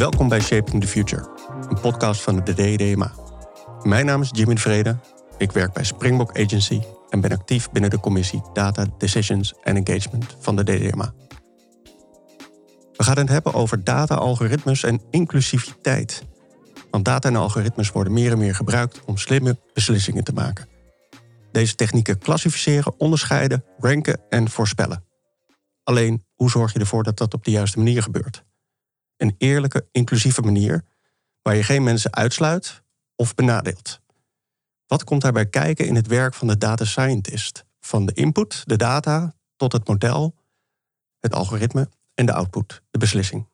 Welkom bij Shaping the Future, een podcast van de DDMA. Mijn naam is Jimmy de Vrede. Ik werk bij Springbok Agency en ben actief binnen de commissie Data, Decisions en Engagement van de DDMA. We gaan het hebben over data, algoritmes en inclusiviteit. Want data en algoritmes worden meer en meer gebruikt om slimme beslissingen te maken. Deze technieken klassificeren, onderscheiden, ranken en voorspellen. Alleen, hoe zorg je ervoor dat dat op de juiste manier gebeurt? Een eerlijke, inclusieve manier waar je geen mensen uitsluit of benadeelt. Wat komt daarbij kijken in het werk van de data scientist? Van de input, de data, tot het model, het algoritme en de output, de beslissing.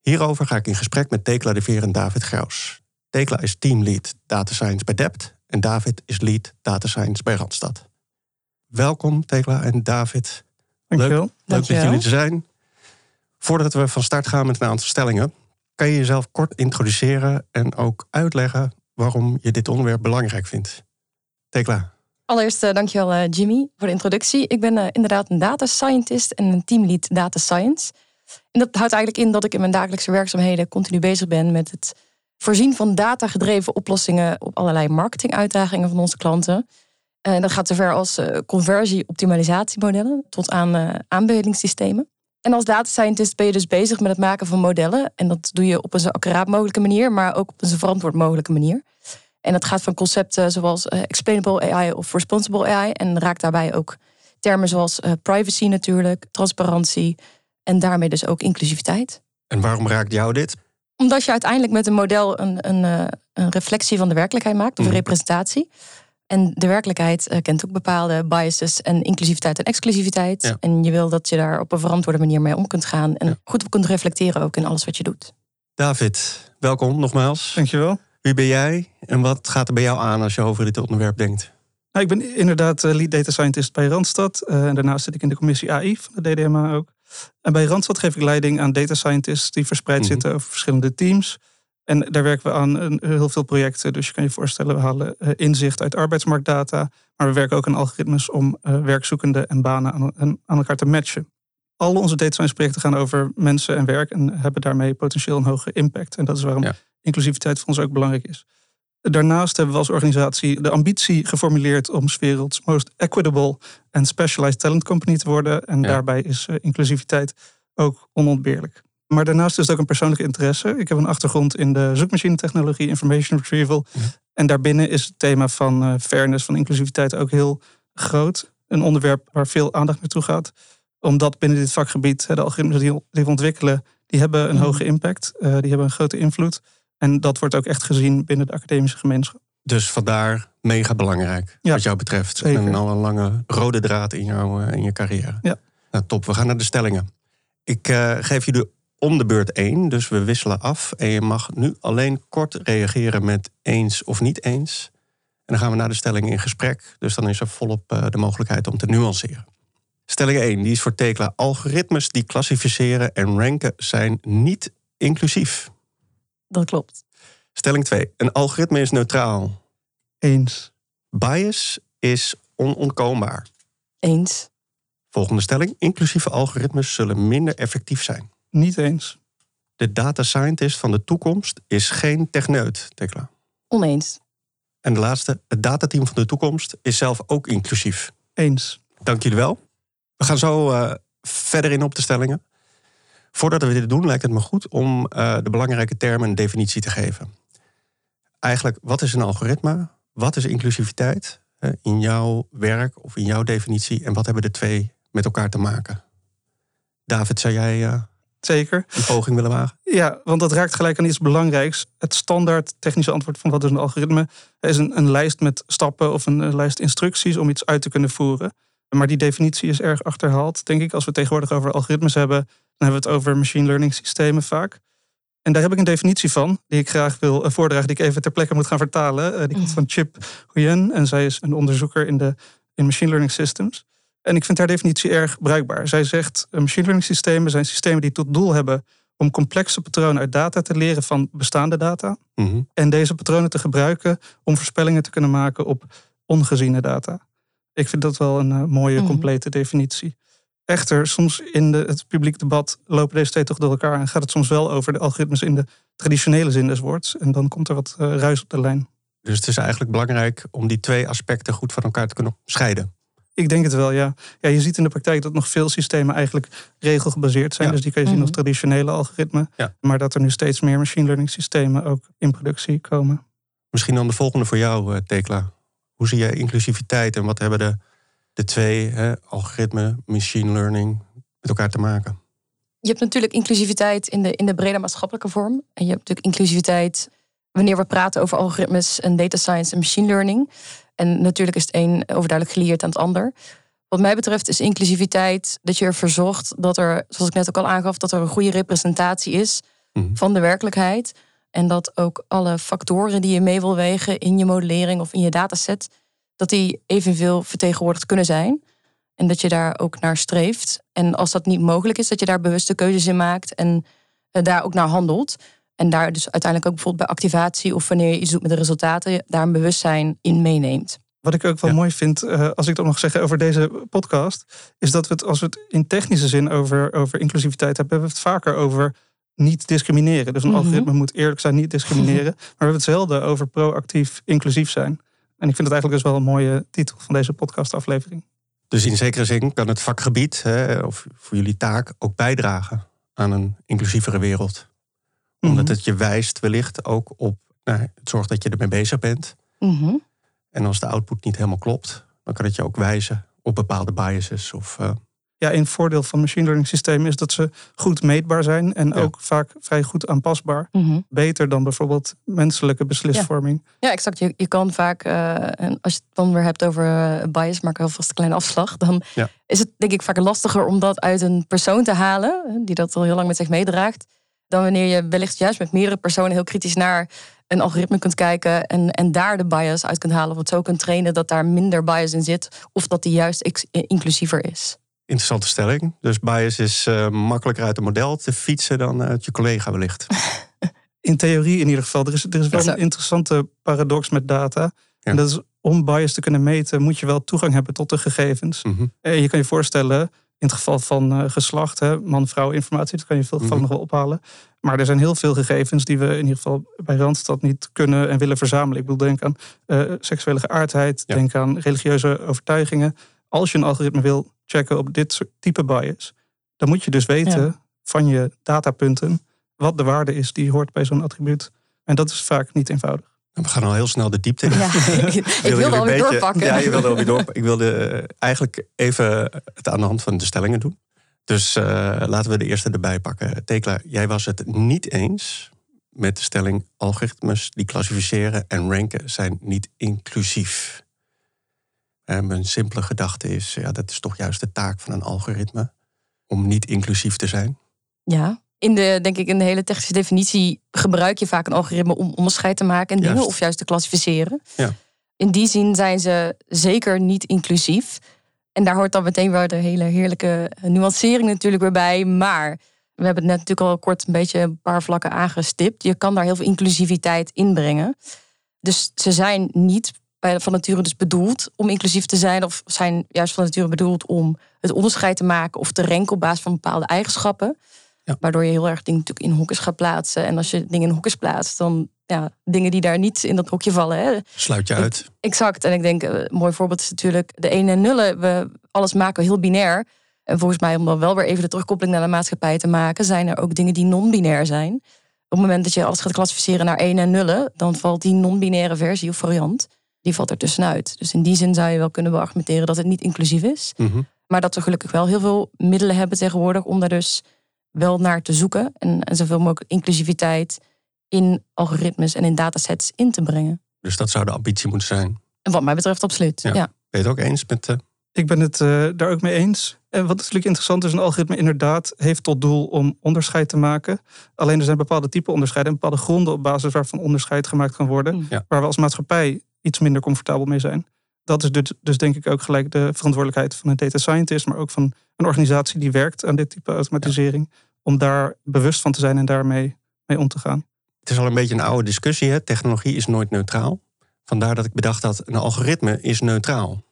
Hierover ga ik in gesprek met Tekla de Veer en David Graus. Tekla is teamlead Data Science bij Dept en David is lead Data Science bij Randstad. Welkom Tekla en David. Dankjewel. Leuk, leuk dat jullie er zijn. Voordat we van start gaan met een aantal stellingen, kan je jezelf kort introduceren en ook uitleggen waarom je dit onderwerp belangrijk vindt. Tekla. Allereerst uh, dankjewel uh, Jimmy voor de introductie. Ik ben uh, inderdaad een data scientist en een teamlead data science. En dat houdt eigenlijk in dat ik in mijn dagelijkse werkzaamheden continu bezig ben met het voorzien van datagedreven oplossingen op allerlei marketinguitdagingen van onze klanten. En dat gaat zover als conversie-optimalisatiemodellen tot aan aanbevelingssystemen. En als data scientist ben je dus bezig met het maken van modellen. En dat doe je op een zo accuraat mogelijke manier, maar ook op een zo verantwoord mogelijke manier. En dat gaat van concepten zoals uh, explainable AI of responsible AI. En raakt daarbij ook termen zoals uh, privacy natuurlijk, transparantie en daarmee dus ook inclusiviteit. En waarom raakt jou dit? Omdat je uiteindelijk met een model een, een, uh, een reflectie van de werkelijkheid maakt, of een mhm. representatie. En de werkelijkheid uh, kent ook bepaalde biases en inclusiviteit en exclusiviteit. En je wil dat je daar op een verantwoorde manier mee om kunt gaan. En goed op kunt reflecteren ook in alles wat je doet. David, welkom nogmaals. Dankjewel. Wie ben jij en wat gaat er bij jou aan als je over dit onderwerp denkt? Nou, ik ben inderdaad eh, lead data scientist bij Randstad. Uh, en daarnaast zit ik in de commissie AI van de DDMA ook. En bij Randstad geef ik leiding aan data scientists die verspreid mhm. zitten over verschillende teams. En daar werken we aan heel veel projecten. Dus je kan je voorstellen, we halen eh, inzicht uit arbeidsmarktdata. Maar we werken ook aan algoritmes om uh, werkzoekenden en banen aan, aan, elkaar te matchen. Al onze data science projecten gaan over mensen en werk en hebben daarmee potentieel een hoge impact. En dat is waarom inclusiviteit voor ons ook belangrijk is. Daarnaast hebben we als organisatie de ambitie geformuleerd om werelds most equitable en specialized talent company te worden. En daarbij is inclusiviteit ook onontbeerlijk. Maar daarnaast is het ook een persoonlijke interesse. Ik heb een achtergrond in de zoekmachinetechnologie, information retrieval. En daarbinnen is het thema van uh, fairness, van inclusiviteit ook heel groot. Een onderwerp waar veel aandacht naartoe gaat. Omdat binnen dit vakgebied de algoritmes die, we ontwikkelen, die hebben een mhm. hoge impact. Uh, die hebben een grote invloed. En dat wordt ook echt gezien binnen de academische gemeenschap. Dus vandaar mega belangrijk, wat jou betreft. Zeker. En al een lange rode draad in, jouw, eh, in je carrière. Ja. Nou, top, we gaan naar de stellingen. Ik uh, geef jullie om de beurt één. Dus we wisselen af. En je mag nu alleen kort reageren met eens of niet eens. En dan gaan we naar de stelling in gesprek. Dus dan is er volop eh, de mogelijkheid om te nuanceren. Stelling 1, die is voor Tekla. Algoritmes die klassificeren en ranken zijn niet inclusief. Dat klopt. Stelling 2, een algoritme is neutraal. Eens. Bias is onontkoombaar. Eens. Volgende stelling, inclusieve algoritmes zullen minder effectief zijn. Niet eens. De data scientist van de toekomst is geen techneut, Tekla. Oneens. En de laatste, het datateam van de toekomst is zelf ook inclusief. Eens. Dank jullie wel. We gaan zo uh, verder in op de stellingen. Voordat we dit doen, lijkt het me goed om uh, de belangrijke termen een definitie te geven. Eigenlijk, wat is een algoritme? Wat is inclusiviteit uh, in jouw werk of in jouw definitie? En wat hebben de twee met elkaar te maken? David, zou jij Zeker. Een poging willen wagen? Ja, want dat raakt gelijk aan iets belangrijks. Het standaard technische antwoord van wat is een algoritme is een, een lijst met stappen of een, lijst instructies om iets uit te kunnen voeren. Maar die definitie is erg achterhaald, denk ik. Als we tegenwoordig over algoritmes hebben, dan hebben we het over machine learning systemen vaak. En daar heb ik een definitie van, die ik graag wil eh, voordragen, die ik even ter plekke moet gaan vertalen. Eh, die komt mm. van Chip Huyen en zij is een onderzoeker in, de, in machine learning systems. En ik vind haar definitie erg bruikbaar. Zij zegt, eh, machine learning systemen zijn systemen die tot doel hebben om complexe patronen uit data te leren van bestaande data. Mhm. En deze patronen te gebruiken om voorspellingen te kunnen maken op ongeziene data. Ik vind dat wel een uh, mooie, mhm. complete definitie. Echter, soms in de, het publiek debat lopen deze twee toch door elkaar en gaat het soms wel over de algoritmes in de traditionele zin des woords. En dan komt er wat uh, ruis op de lijn. Dus het is eigenlijk belangrijk om die twee aspecten goed van elkaar te kunnen scheiden. Ik denk het wel, ja. ja. Je ziet in de praktijk dat nog veel systemen eigenlijk regelgebaseerd zijn. Dus die kan je zien als mhm. traditionele algoritmen. Ja. Maar dat er nu steeds meer machine learning systemen ook in productie komen. Misschien dan de volgende voor jou, eh, Tekla. Hoe zie je inclusiviteit en wat hebben de, de twee, hè, algoritme, machine learning, met elkaar te maken? Je hebt natuurlijk inclusiviteit in de, in de brede maatschappelijke vorm. En je hebt natuurlijk inclusiviteit wanneer we praten over algoritmes en data science en machine learning. En natuurlijk is het een overduidelijk geleerd aan het ander. Wat mij betreft is inclusiviteit dat je ervoor zorgt dat er, zoals ik net ook al aangaf, dat er een goede representatie is mhm. van de werkelijkheid. En dat ook alle factoren die je mee wil wegen in je modellering of in je dataset, dat die evenveel vertegenwoordigd kunnen zijn. En dat je daar ook naar streeft. En als dat niet mogelijk is, dat je daar bewuste keuzes in maakt en eh, daar ook naar handelt. En daar dus uiteindelijk ook bijvoorbeeld bij activatie of wanneer je iets doet met de resultaten, daar een bewustzijn in meeneemt. Wat ik ook wel mooi vind, uh, als ik dat mag zeggen over deze podcast, is dat we het, als we het in technische zin over, over inclusiviteit hebben, hebben we het vaker over niet discrimineren. Dus een mhm. algoritme moet eerlijk zijn, niet discrimineren. Maar we hebben het zelden over proactief inclusief zijn. En ik vind het eigenlijk dus wel een mooie titel van deze podcastaflevering. Dus in zekere zin kan het vakgebied, hè, of voor jullie taak, ook bijdragen aan een inclusievere wereld. Omdat mhm. het je wijst wellicht ook op, nou, het zorgt dat je ermee bezig bent. Mhm. En als de output niet helemaal klopt, dan kan het je ook wijzen op bepaalde biases of uh, ja, een voordeel van machine learning systemen is dat ze goed meetbaar zijn en ook vaak vrij goed aanpasbaar. Mhm. Beter dan bijvoorbeeld menselijke beslisvorming. Ja, ja exact. Je, je kan vaak, uh, en als je het dan weer hebt over uh, bias, maak ik alvast een kleine afslag. Dan is het denk ik vaak lastiger om dat uit een persoon te halen, die dat al heel lang met zich meedraagt. Dan wanneer je wellicht juist met meerdere personen heel kritisch naar een algoritme kunt kijken en, en daar de bias uit kunt halen. Of het zo kunt trainen dat daar minder bias in zit. Of dat die juist inclusiever is. Interessante stelling. Dus bias is uh, makkelijker uit een model te fietsen dan uit je collega wellicht. In theorie in ieder geval. Er is, er is wel een interessante paradox met data. En dat is om bias te kunnen meten, moet je wel toegang hebben tot de gegevens. En je kan je voorstellen, in het geval van uh, geslacht, man-vrouw informatie, dat kan je veel gevallen mhm. nog wel ophalen. Maar er zijn heel veel gegevens die we in ieder geval bij Randstad niet kunnen en willen verzamelen. Ik bedoel, denk aan uh, seksuele geaardheid, denk aan religieuze overtuigingen. Als je een algoritme wil checken op dit soort type bias, dan moet je dus weten van je datapunten wat de waarde is die hoort bij zo'n attribuut. En dat is vaak niet eenvoudig. We gaan al heel snel de diepte in. Ja, ik, wilde alweer doorpakken. Ja, je wilde alweer doorpakken. Ik wilde eh, eigenlijk even het aan de hand van de stellingen doen. Dus uh, laten we de eerste erbij pakken. Tekla, jij was het niet eens met de stelling... algoritmes die klassificeren en ranken zijn niet inclusief. En mijn simpele gedachte is, ja, dat is toch juist de taak van een algoritme om niet inclusief te zijn. Ja, in de, denk ik, in de hele technische definitie gebruik je vaak een algoritme om onderscheid te maken en dingen of juist te klassificeren. Ja. In die zin zijn ze zeker niet inclusief. En daar hoort dan meteen weer de hele heerlijke nuancering natuurlijk weer bij. Maar we hebben het net natuurlijk al kort een beetje een paar vlakken aangestipt. Je kan daar heel veel inclusiviteit in brengen. Dus ze zijn niet van nature dus bedoeld om inclusief te zijn, of zijn juist van nature bedoeld om het onderscheid te maken of te renken op basis van bepaalde eigenschappen. Ja. Waardoor je heel erg dingen natuurlijk in hokjes gaat plaatsen. En als je dingen in hokjes plaatst, dan ja, dingen die daar niet in dat hokje vallen. Hè. Sluit je uit. Exact. En ik denk, een mooi voorbeeld is natuurlijk de ene en nullen. We, alles maken we heel binair. En volgens mij, om dan wel weer even de terugkoppeling naar de maatschappij te maken, zijn er ook dingen die non-binair zijn. Op het moment dat je alles gaat klassificeren naar ene en nullen, dan valt die non-binaire versie of variant die valt er tussenuit. Dus in die zin zou je wel kunnen beargumenteren dat het niet inclusief is. Mhm. Maar dat we gelukkig wel heel veel middelen hebben tegenwoordig om daar dus wel naar te zoeken. En, en zoveel mogelijk inclusiviteit in algoritmes en in datasets in te brengen. Dus dat zou de ambitie moeten zijn. En wat mij betreft absoluut. Ja. Ben je het ook eens met... Uh... Ik ben het uh, daar ook mee eens. En wat natuurlijk interessant is, een algoritme inderdaad heeft tot doel om onderscheid te maken. Alleen er zijn bepaalde type onderscheiden en bepaalde gronden op basis waarvan onderscheid gemaakt kan worden. Mm. Waar we als maatschappij iets minder comfortabel mee zijn. Dat is dus, dus, denk ik ook gelijk de verantwoordelijkheid van een data scientist, maar ook van een organisatie die werkt aan dit type automatisering, om daar bewust van te zijn en daarmee mee om te gaan. Het is al een beetje een oude discussie. Hè? Technologie is nooit neutraal. Vandaar dat ik bedacht dat een algoritme is neutraal.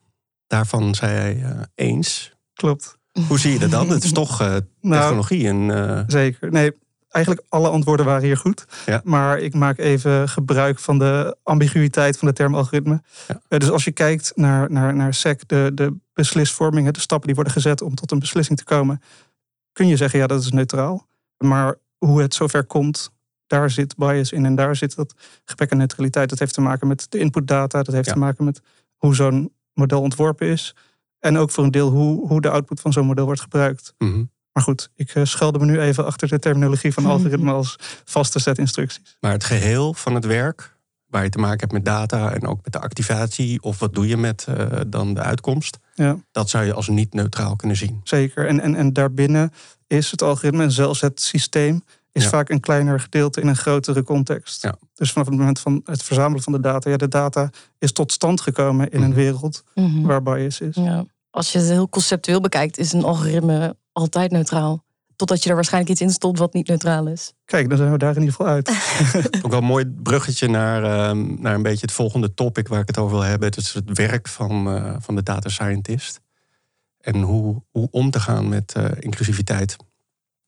Daarvan zei hij uh, eens. Klopt. Hoe zie je dat dan? Het is toch uh, technologie. Nou, en, uh... Zeker. Nee, eigenlijk alle antwoorden waren hier goed. Ja. Maar ik maak even gebruik van de ambiguïteit van de term algoritme. Ja. dus als je kijkt naar, naar, naar SEC, de, de beslisvorming, de stappen die worden gezet om tot een beslissing te komen, kun je zeggen, ja, dat is neutraal. Maar hoe het zover komt, daar zit bias in en daar zit dat gebrek aan neutraliteit. Dat heeft te maken met de inputdata, dat heeft te maken met hoe zo'n model ontworpen is. En ook voor een deel hoe, hoe de output van zo'n model wordt gebruikt. Mhm. Maar goed, ik uh, schelde me nu even achter de terminologie van algoritme als vaste set instructies. Maar het geheel van het werk, waar je te maken hebt met data en ook met de activatie, of wat doe je met uh, dan de uitkomst, ja. dat zou je als niet neutraal kunnen zien. Zeker. En, en, en daarbinnen is het algoritme en zelfs het systeem is vaak een kleiner gedeelte in een grotere context. Ja. Dus vanaf het moment van het verzamelen van de data, ja, de data is tot stand gekomen in een mhm. wereld mm waar bias is. Ja. Als je het heel conceptueel bekijkt, is een algoritme altijd neutraal. Totdat je er waarschijnlijk iets in stopt wat niet neutraal is. Kijk, dan zijn we daar in ieder geval uit. Ook wel een mooi bruggetje naar, ehm, naar een beetje het volgende topic waar ik het over wil hebben. Het is het werk van, uh, van de data scientist. En hoe, hoe om te gaan met uh, inclusiviteit.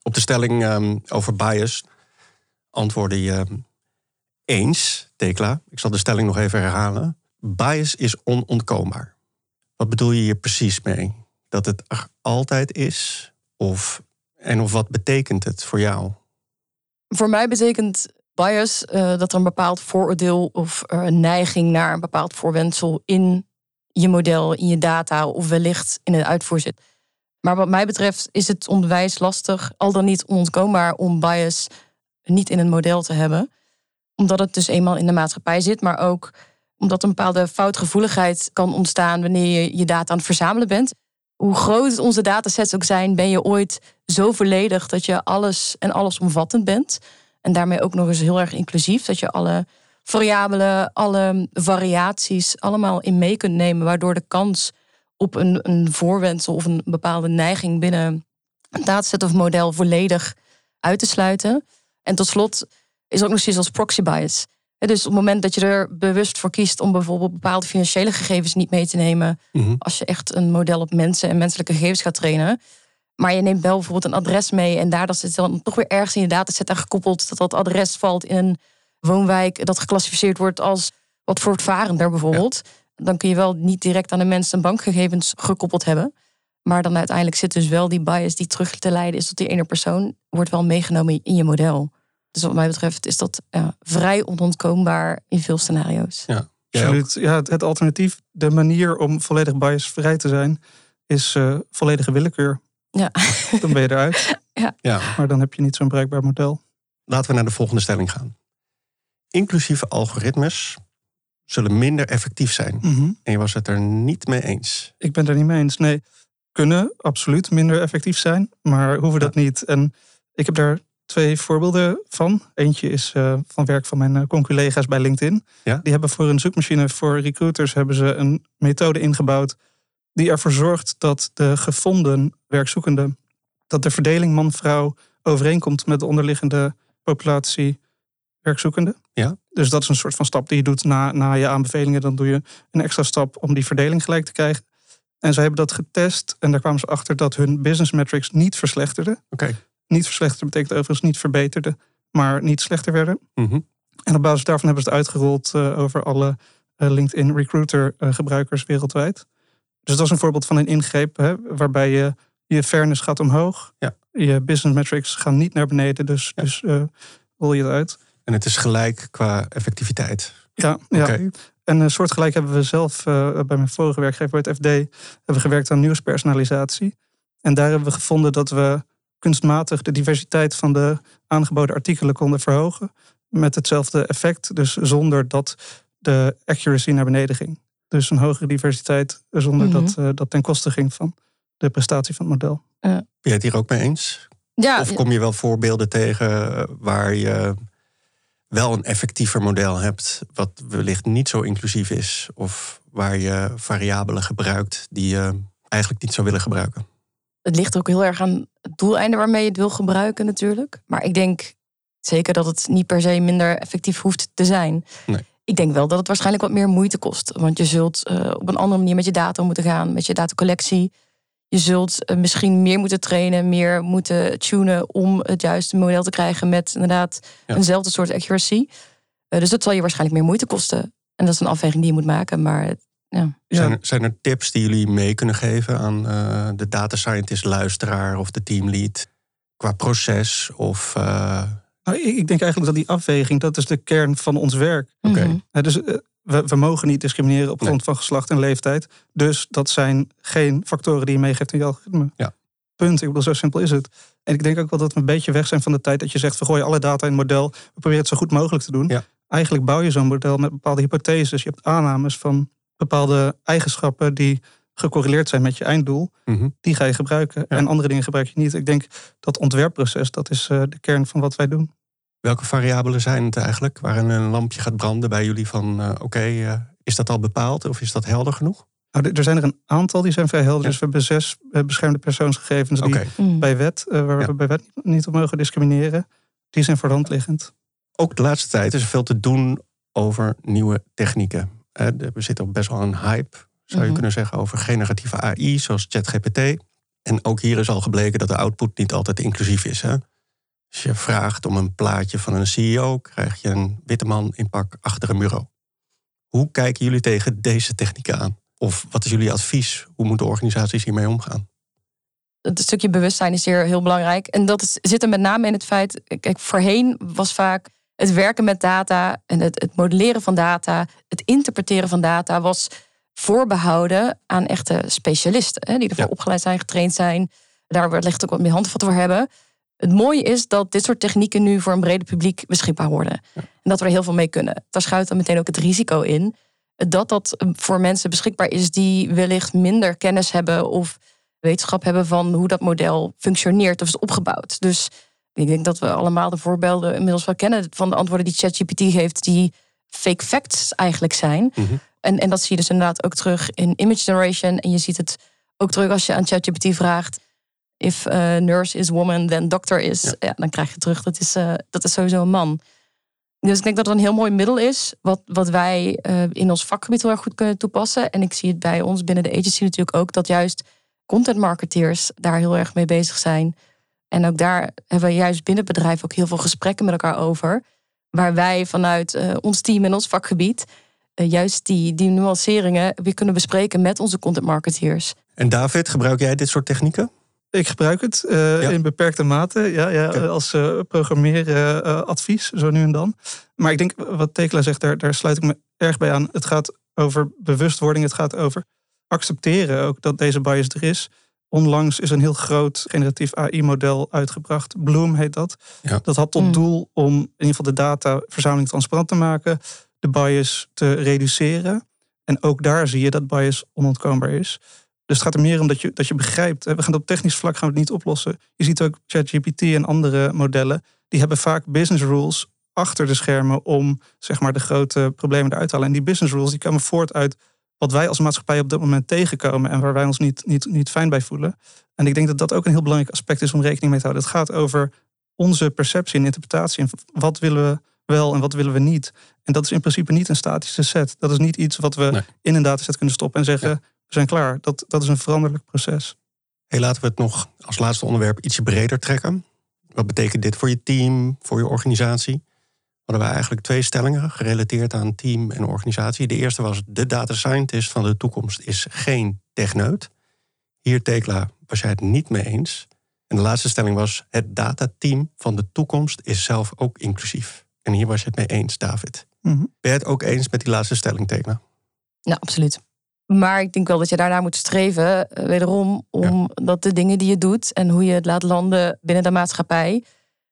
Op de stelling ehm, over bias antwoordde je ehm, eens, Tekla. Ik zal de stelling nog even herhalen. Bias is onontkoombaar. Wat bedoel je hier precies mee? Dat het er altijd is? Of, en of wat betekent het voor jou? Voor mij betekent bias uh, dat er een bepaald vooroordeel of een neiging naar een bepaald voorwendsel in je model, in je data of wellicht in het uitvoer zit. Maar wat mij betreft is het onderwijs lastig, al dan niet onontkoombaar, om bias niet in een model te hebben. Omdat het dus eenmaal in de maatschappij zit, maar ook omdat een bepaalde foutgevoeligheid kan ontstaan wanneer je je data aan het verzamelen bent. Hoe groot onze datasets ook zijn, ben je ooit zo volledig dat je alles en allesomvattend bent. En daarmee ook nog eens heel erg inclusief, dat je alle variabelen, alle variaties allemaal in mee kunt nemen, waardoor de kans op een, een voorwendsel of een bepaalde neiging binnen een dataset of model volledig uit te sluiten. En tot slot is ook nog zoiets als proxy bias. Dus op het moment dat je er bewust voor kiest om bijvoorbeeld bepaalde financiële gegevens niet mee te nemen, mhm. als je echt een model op mensen en menselijke gegevens gaat trainen, maar je neemt wel bijvoorbeeld een adres mee en daardoor zit dan toch weer ergens in je dataset aan gekoppeld dat dat adres valt in een woonwijk dat geclassificeerd wordt als wat voortvarender bijvoorbeeld dan kun je wel niet direct aan de mensen bankgegevens gekoppeld hebben. Maar dan uiteindelijk zit dus wel die bias die terug te leiden is tot die ene persoon, wordt wel meegenomen in je model. Dus wat mij betreft is dat ja, vrij onontkoombaar in veel scenario's. Ja, absoluut. Ja, het, alternatief, de manier om volledig biasvrij te zijn, is uh, volledige willekeur. Ja. Dan ben je eruit. Ja. ja. Maar dan heb je niet zo'n bruikbaar model. Laten we naar de volgende stelling gaan. Inclusieve algoritmes zullen minder effectief zijn. Mhm. En je was het er niet mee eens. Ik ben het er niet mee eens. Nee, kunnen absoluut minder effectief zijn, maar hoeven dat niet. En ik heb daar twee voorbeelden van. Eentje is uh, van werk van mijn uh, conculega's bij LinkedIn. Ja? Die hebben voor een zoekmachine voor recruiters hebben ze een methode ingebouwd die ervoor zorgt dat de gevonden werkzoekenden, dat de verdeling man-vrouw overeenkomt met de onderliggende populatie werkzoekenden. Ja. Dus dat is een soort van stap die je doet na, na je aanbevelingen. Dan doe je een extra stap om die verdeling gelijk te krijgen. En zij hebben dat getest en daar kwamen ze achter dat hun business metrics niet verslechterden. Oké. Niet verslechterden betekent overigens niet verbeterden, maar niet slechter werden. Mhm. En op basis daarvan hebben ze het uitgerold uh, over alle uh, LinkedIn Recruiter uh, gebruikers wereldwijd. Dus dat is een voorbeeld van een ingreep hè, waarbij je, je fairness gaat omhoog. Ja. Je business metrics gaan niet naar beneden, dus, ja. dus rol je het uit. En het is gelijk qua effectiviteit. Ja, ja. en een uh, soortgelijk hebben we zelf uh, bij mijn vorige werkgever bij het FD hebben gewerkt aan nieuwspersonalisatie. En daar hebben we gevonden dat we kunstmatig de diversiteit van de aangeboden artikelen konden verhogen. Met hetzelfde effect, dus zonder dat de accuracy naar beneden ging. Dus een hogere diversiteit zonder mm -hmm. dat uh, dat ten koste ging van de prestatie van het model. Ben je het hier ook mee eens? Ja, of kom je wel voorbeelden tegen waar je wel een effectiever model hebt, wat wellicht niet zo inclusief is, of waar je variabelen gebruikt die je eigenlijk niet zou willen gebruiken. Het ligt ook heel erg aan het doeleinde waarmee je het wil gebruiken, natuurlijk. Maar ik denk zeker dat het niet per se minder effectief hoeft te zijn. Nee. Ik denk wel dat het waarschijnlijk wat meer moeite kost. Want je zult uh, op een andere manier met je data moeten gaan, met je datacollectie. Je zult eh, misschien meer moeten trainen, meer moeten tunen om het juiste model te krijgen met inderdaad eenzelfde soort accuracy. Uh, dus dat zal je waarschijnlijk meer moeite kosten. En dat is een afweging die je moet maken. Maar ja. Zijn, er, zijn er tips die jullie mee kunnen geven aan uh, de data scientist luisteraar of de teamlead qua proces of nou, ik denk eigenlijk dat die afweging, dat is de kern van ons werk. Oké. Mhm. Dus eh, we, we, mogen niet discrimineren op grond van geslacht en leeftijd. Dus dat zijn geen factoren die je meegeeft in je algoritme. Ja. Punt. Ik bedoel, zo simpel is het. En ik denk ook wel dat we een beetje weg zijn van de tijd dat je zegt: we gooien alle data in het model, we proberen het zo goed mogelijk te doen. Ja. Eigenlijk bouw je zo'n model met bepaalde hypotheses. Je hebt aannames van bepaalde eigenschappen die gecorreleerd zijn met je einddoel, mhm. die ga je gebruiken. En andere dingen gebruik je niet. Ik denk dat ontwerpproces, dat is uh, de kern van wat wij doen. Welke variabelen zijn het eigenlijk waarin een lampje gaat branden bij jullie van uh, oké, uh, is dat al bepaald of is dat helder genoeg? Nou, er zijn er een aantal die zijn vrij helder. Dus we hebben zes beschermde persoonsgegevens die mm. bij wet, waar ja. we bij wet niet op mogen discrimineren, die zijn voor de hand liggend. Ook de laatste tijd is er veel te doen over nieuwe technieken. We zitten op best wel een hype zou je mhm. kunnen zeggen, over generatieve AI, zoals ChatGPT. En ook hier is al gebleken dat de output niet altijd inclusief is. Hè? Als je vraagt om een plaatje van een CEO, krijg je een witte man in pak achter een bureau. Hoe kijken jullie tegen deze technieken aan? Of wat is jullie advies? Hoe moeten organisaties hiermee omgaan? Het stukje bewustzijn is hier heel belangrijk. En dat is, zit er met name in het feit. Kijk, voorheen was vaak het werken met data en het, het modelleren van data, het interpreteren van data was voorbehouden aan echte specialisten. Hè, die ervoor opgeleid zijn, getraind zijn. Daar wellicht ook wat meer handvatten voor hebben. Het mooie is dat dit soort technieken nu voor een breder publiek beschikbaar worden. En dat we er heel veel mee kunnen. Daar schuilt dan meteen ook het risico in. Dat dat voor mensen beschikbaar is die wellicht minder kennis hebben of wetenschap hebben van hoe dat model functioneert of is opgebouwd. Dus ik denk dat we allemaal de voorbeelden inmiddels wel kennen van de antwoorden die ChatGPT geeft, die fake facts eigenlijk zijn. Mhm. En, en dat zie je dus inderdaad ook terug in image generation. En je ziet het ook terug als je aan ChatGPT vraagt. If uh, nurse is woman, then doctor is. Ja. dan krijg je terug, dat is, uh, dat is sowieso een man. Dus ik denk dat het een heel mooi middel is. Wat, wat wij uh, in ons vakgebied heel erg goed kunnen toepassen. En ik zie het bij ons binnen de agency natuurlijk ook. Dat juist content marketeers daar heel erg mee bezig zijn. En ook daar hebben we juist binnen het bedrijf ook heel veel gesprekken met elkaar over. Waar wij vanuit ons team en ons vakgebied eh, juist die, die nuanceringen weer kunnen bespreken met onze content marketeers. En David, gebruik jij dit soort technieken? Ik gebruik het uh, in beperkte mate, ja, ja, als uh, programmeeradvies, zo nu en dan. Maar ik denk, wat Tekela zegt, daar, daar sluit ik me erg bij aan. Het gaat over bewustwording, het gaat over accepteren ook dat deze bias er is. Onlangs is een heel groot generatief AI-model uitgebracht. Bloom heet dat. Ja. Dat had tot mm. doel om in ieder geval de dataverzameling transparant te maken de bias te reduceren. En ook daar zie je dat bias onontkoombaar is. Dus het gaat er meer om dat je, dat je begrijpt. We gaan op technisch vlak gaan we het niet oplossen. Je ziet ook ChatGPT en andere modellen. Die hebben vaak business rules achter de schermen om zeg maar, de grote problemen eruit te halen. En die business rules die komen voort uit wat wij als maatschappij op dit moment tegenkomen en waar wij ons niet, niet, niet fijn bij voelen. En ik denk dat dat ook een heel belangrijk aspect is om rekening mee te houden. Het gaat over onze perceptie en interpretatie. En wat willen we wel en wat willen we niet. En dat is in principe niet een statische set. Dat is niet iets wat we in een dataset kunnen stoppen en zeggen, we zijn klaar. Dat, dat is een veranderlijk proces. Hey, laten we het nog als laatste onderwerp ietsje breder trekken. Wat betekent dit voor je team, voor je organisatie? Hadden we eigenlijk twee stellingen gerelateerd aan team en organisatie. De eerste was: de data scientist van de toekomst is geen techneut. Hier, Tekla, was jij het niet mee eens. En de laatste stelling was: het datateam van de toekomst is zelf ook inclusief. En hier was je het mee eens, David. Mhm. Ben je het ook eens met die laatste stelling, Tekla? Nou, absoluut. Maar ik denk wel dat je daarna moet streven, eh, wederom, omdat de dingen die je doet en hoe je het laat landen binnen de maatschappij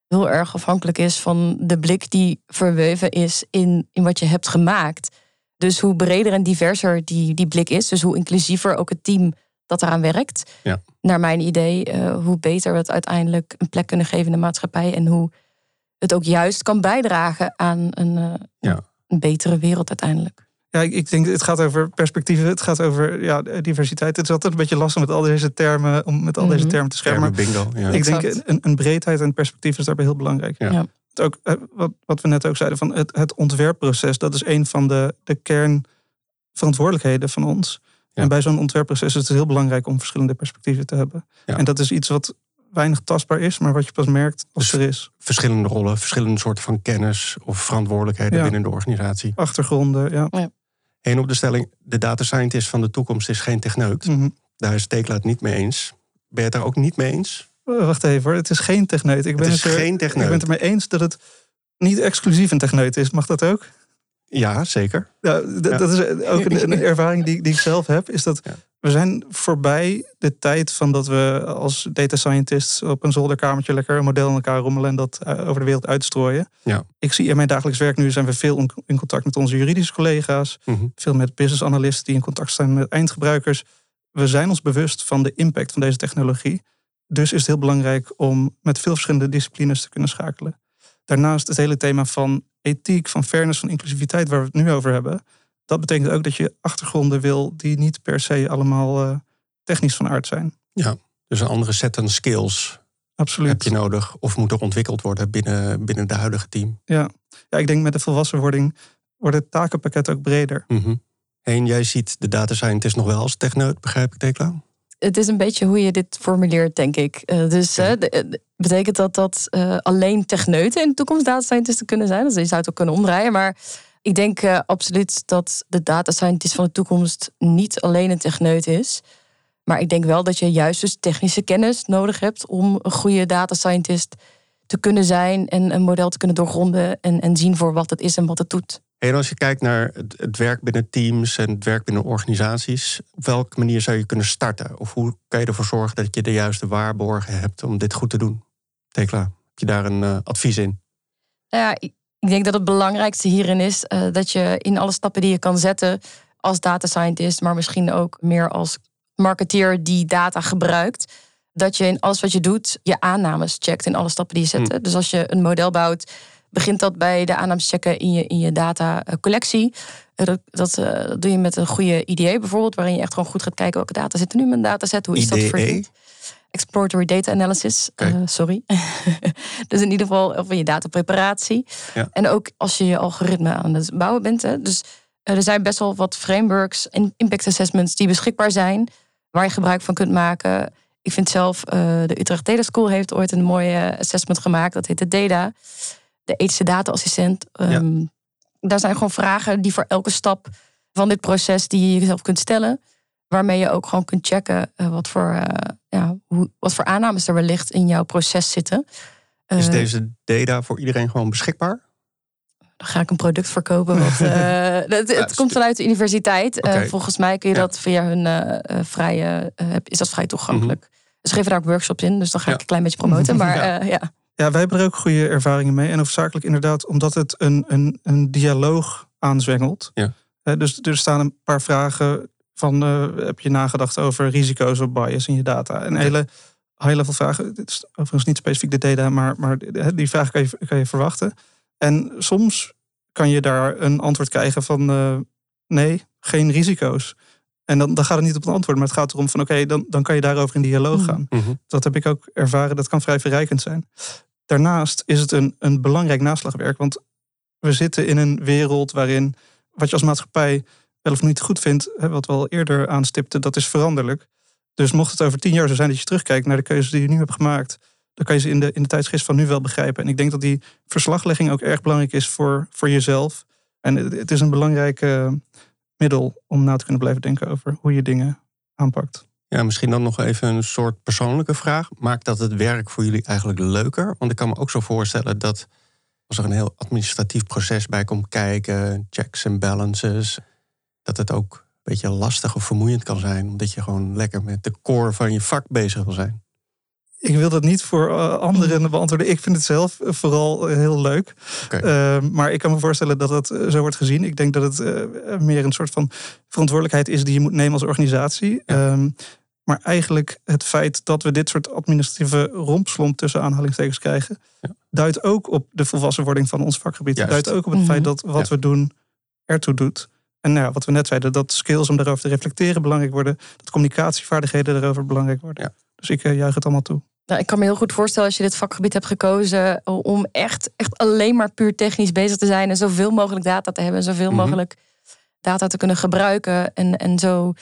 heel erg afhankelijk is van de blik die verweven is in, in wat je hebt gemaakt. Dus hoe breder en diverser die, die blik is, dus hoe inclusiever ook het team dat eraan werkt, ja. naar mijn idee, uh, hoe beter we het uiteindelijk een plek kunnen geven in de maatschappij en hoe het ook juist kan bijdragen aan een, uh, ja. een betere wereld uiteindelijk. Ja, ik, ik denk het gaat over perspectieven, het gaat over ja, diversiteit. Het is altijd een beetje lastig met al deze termen, om met al deze Mhm. termen te schermen. bingo. Ja. Ik denk een, een breedheid en perspectief is daarbij heel belangrijk. Ja. Ja. Het ook, eh, wat, wat we net ook zeiden, van het, het ontwerpproces, dat is een van de, de kernverantwoordelijkheden van ons. En bij zo'n ontwerpproces is het heel belangrijk om verschillende perspectieven te hebben. En dat is iets wat weinig tastbaar is, maar wat je pas merkt als dus er is. Verschillende rollen, verschillende soorten van kennis of verantwoordelijkheden binnen de organisatie. Achtergronden, ja. Ja. En op de stelling, de data scientist van de toekomst is geen techneut. Mhm. Daar is Tekla het niet mee eens. Ben je het daar ook niet mee eens? Oh, wacht even hoor, het is geen techneut. Ik ben het, er, geen techneut. Ik ben het ermee eens dat het niet exclusief een techneut is. Mag dat ook? Ja, zeker. Ja, Dat is ook een, ervaring die, die, ik zelf heb. Is dat we zijn voorbij de tijd van dat we als data scientists op een zolderkamertje lekker een model in elkaar rommelen en dat eh, over de wereld uitstrooien. Ja. Ik zie in mijn dagelijks werk nu zijn we veel in contact met onze juridische collega's, mhm. veel met business analisten die in contact staan met eindgebruikers. We zijn ons bewust van de impact van deze technologie. Dus is het heel belangrijk om met veel verschillende disciplines te kunnen schakelen. Daarnaast het hele thema van ethiek, van fairness, van inclusiviteit, waar we het nu over hebben. Dat betekent ook dat je achtergronden wil die niet per se allemaal uh, technisch van aard zijn. Ja, dus een andere set aan skills Absoluut. heb je nodig of moet er ontwikkeld worden binnen, binnen de huidige team. Ja. ja, ik denk met de volwassenwording wordt het takenpakket ook breder. Mm En jij ziet de data scientist nog wel als techneut, begrijp ik, Tekla? Het is een beetje hoe je dit formuleert, denk ik. Uh, dus ja. betekent dat dat uh, alleen techneuten in de toekomst data scientisten kunnen zijn? Dus je zou het ook kunnen omdraaien, maar ik denk uh, absoluut dat de data scientist van de toekomst niet alleen een techneut is. Maar ik denk wel dat je juist dus technische kennis nodig hebt om een goede data scientist te kunnen zijn en een model te kunnen doorgronden en, en zien voor wat het is en wat het doet. En als je kijkt naar het, werk binnen teams en het werk binnen organisaties, op welke manier zou je kunnen starten? Of hoe kan je ervoor zorgen dat je de juiste waarborgen hebt om dit goed te doen? Tekla, heb je daar een uh, advies in? Ja, ik denk dat het belangrijkste hierin is uh, dat je in alle stappen die je kan zetten als data scientist, maar misschien ook meer als marketeer die data gebruikt, dat je in alles wat je doet je aannames checkt in alle stappen die je zet. Hm. Dus als je een model bouwt, begint dat bij de aannames checken in je, in je datacollectie. Eh, dat, dat, uh, dat, doe je met een goede IDE bijvoorbeeld, waarin je echt gewoon goed gaat kijken welke data zitten nu in mijn dataset, hoe is dat verdeeld. Exploratory Data Analysis. Uh, sorry. dus in ieder geval van je datapreparatie. Ja. En ook als je je algoritme aan het bouwen bent. Hè. Dus uh, er zijn best wel wat frameworks en impact assessments die beschikbaar zijn. Waar je gebruik van kunt maken. Ik vind zelf, uh, de Utrecht Data School heeft ooit een mooie assessment gemaakt. Dat heet de DATA. De ethische data assistent. Um, ja. Daar zijn gewoon vragen die voor elke stap van dit proces die je jezelf kunt stellen waarmee je ook gewoon kunt checken uh, wat, voor, uh, ja, hoe, wat voor aannames er wellicht in jouw proces zitten. Is uh, deze data voor iedereen gewoon beschikbaar? Dan ga ik een product verkopen. Wat, het, het komt vanuit de universiteit. Okay. volgens mij kun je ja. dat via hun vrije. is dat vrij toegankelijk. Mm -hmm. Ze geven daar ook workshops in, dus dan ga ik een klein beetje promoten. Maar ja. ja. Ja, wij hebben er ook goede ervaringen mee. En hoofdzakelijk inderdaad omdat het een, een, een dialoog aanzwengelt. Ja. dus er staan een paar vragen van uh, heb je nagedacht over risico's of bias in je data? En hele high-level vragen. Dit is overigens niet specifiek de data, maar, maar die vraag kan je, kan je verwachten. En soms kan je daar een antwoord krijgen van uh, nee, geen risico's. En dan, dan gaat het niet op het antwoord, maar het gaat erom van oké, dan, dan kan je daarover in dialoog mhm. gaan. Mm -hmm. Dat heb ik ook ervaren, dat kan vrij verrijkend zijn. Daarnaast is het een, een belangrijk naslagwerk, want we zitten in een wereld waarin wat je als maatschappij wel of niet goed vindt, wat we al eerder aanstipten, dat is veranderlijk. Dus mocht het over tien jaar zo zijn dat je terugkijkt naar de keuzes die je nu hebt gemaakt, dan kan je ze in de, in de van nu wel begrijpen. En ik denk dat die verslaglegging ook erg belangrijk is voor, voor jezelf. En het, is een belangrijk uh, middel om na te kunnen blijven denken over hoe je dingen aanpakt. Ja, misschien dan nog even een soort persoonlijke vraag. Maakt dat het werk voor jullie eigenlijk leuker? Want ik kan me ook zo voorstellen dat als er een heel administratief proces bij komt kijken, checks en balances, dat het ook een beetje lastig of vermoeiend kan zijn. Omdat je gewoon lekker met de core van je vak bezig wil zijn. Ik wil dat niet voor uh, anderen beantwoorden. Ik vind het zelf eh, vooral eh, heel leuk. Okay. Uh, maar ik kan me voorstellen dat het zo wordt gezien. Ik denk dat het uh, meer een soort van verantwoordelijkheid is die je moet nemen als organisatie. Ja. Um, maar eigenlijk het feit dat we dit soort administratieve rompslomp tussen aanhalingstekens krijgen, ja. duidt ook op de volwassenwording van ons vakgebied. Juist. Duidt ook op het mm -hmm. feit dat wat ja. we doen ertoe doet. En nou ja, wat we net zeiden, dat skills om daarover te reflecteren belangrijk worden. Dat communicatievaardigheden daarover belangrijk worden. Ja. Dus ik uh, juich het allemaal toe. Nou, ik kan me heel goed voorstellen als je dit vakgebied hebt gekozen om echt, echt alleen maar puur technisch bezig te zijn en zoveel mogelijk data te hebben en zoveel mm -hmm. mogelijk data te kunnen gebruiken en, en zo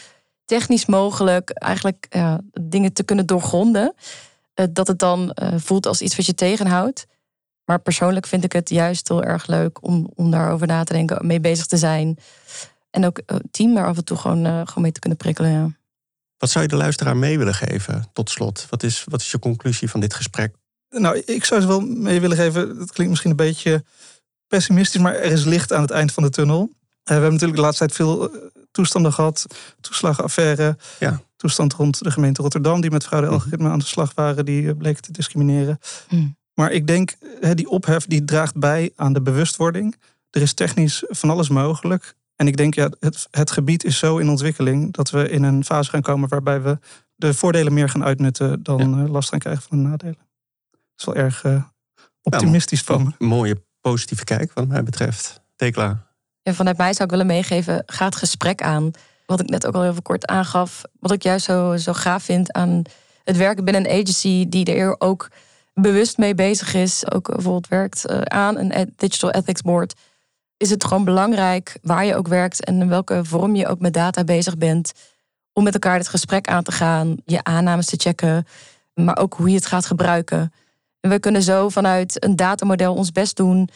technisch mogelijk eigenlijk ja, dingen te kunnen doorgronden. Eh, dat het dan eh, voelt als iets wat je tegenhoudt. Maar persoonlijk vind ik het juist heel erg leuk om, om daarover na te denken, mee bezig te zijn. En ook het team daar af en toe gewoon, gewoon mee te kunnen prikkelen. Ja. Wat zou je de luisteraar mee willen geven tot slot? Wat is, wat is je conclusie van dit gesprek? Nou, ik zou ze wel mee willen geven. Het klinkt misschien een beetje pessimistisch, maar er is licht aan het eind van de tunnel. Uh, we hebben natuurlijk de laatste tijd veel eh, toestanden gehad. Toeslagenaffaire. Ja. Toestand rond de gemeente Rotterdam, die met fraude-algoritme mhm. aan de slag waren, die eh, bleken te discrimineren. Mm. Maar ik denk, die ophef die draagt bij aan de bewustwording. Er is technisch van alles mogelijk. En ik denk, ja, het, het gebied is zo in ontwikkeling dat we in een fase gaan komen waarbij we de voordelen meer gaan uitnutten dan last gaan krijgen van de nadelen. Dat is wel erg optimistisch van me. Mooie positieve kijk, wat mij betreft. Tekla. Ja, vanuit mij zou ik willen meegeven, ga het gesprek aan. Wat ik net ook al heel kort aangaf. Wat ik juist zo, zo gaaf vind aan het werken binnen een agency die er ook bewust mee bezig is. Ook bijvoorbeeld werkt eh, aan een digital ethics board. Is het gewoon belangrijk waar je ook werkt en in welke vorm je ook met data bezig bent. Om met elkaar het gesprek aan te gaan, je aannames te checken, maar ook hoe je het gaat gebruiken. En we kunnen zo vanuit een datamodel ons best doen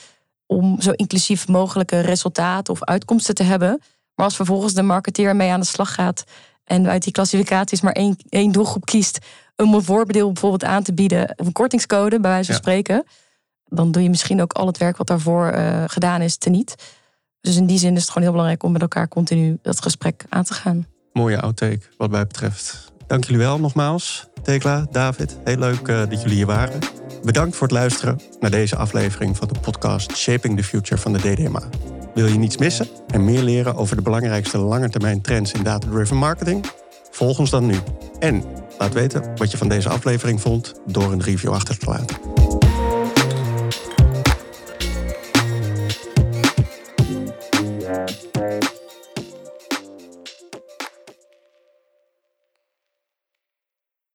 om zo inclusief mogelijke resultaten of uitkomsten te hebben. Maar als vervolgens de marketeer mee aan de slag gaat en uit die klassificaties maar één, één doelgroep kiest om een voorbeeld bijvoorbeeld aan te bieden, of een kortingscode bij wijze van spreken, dan doe je misschien ook al het werk wat daarvoor uh, gedaan is teniet. Dus in die zin is het gewoon heel belangrijk om met elkaar continu dat gesprek aan te gaan. Mooie outtake wat mij betreft. Dank jullie wel nogmaals. Tekla, David, heel leuk uh, dat jullie hier waren. Bedankt voor het luisteren naar deze aflevering van de podcast Shaping the Future van de DDMA. Wil je niets missen en meer leren over de belangrijkste langetermijn trends in data-driven marketing? Volg ons dan nu. En laat weten wat je van deze aflevering vond door een review achter te laten.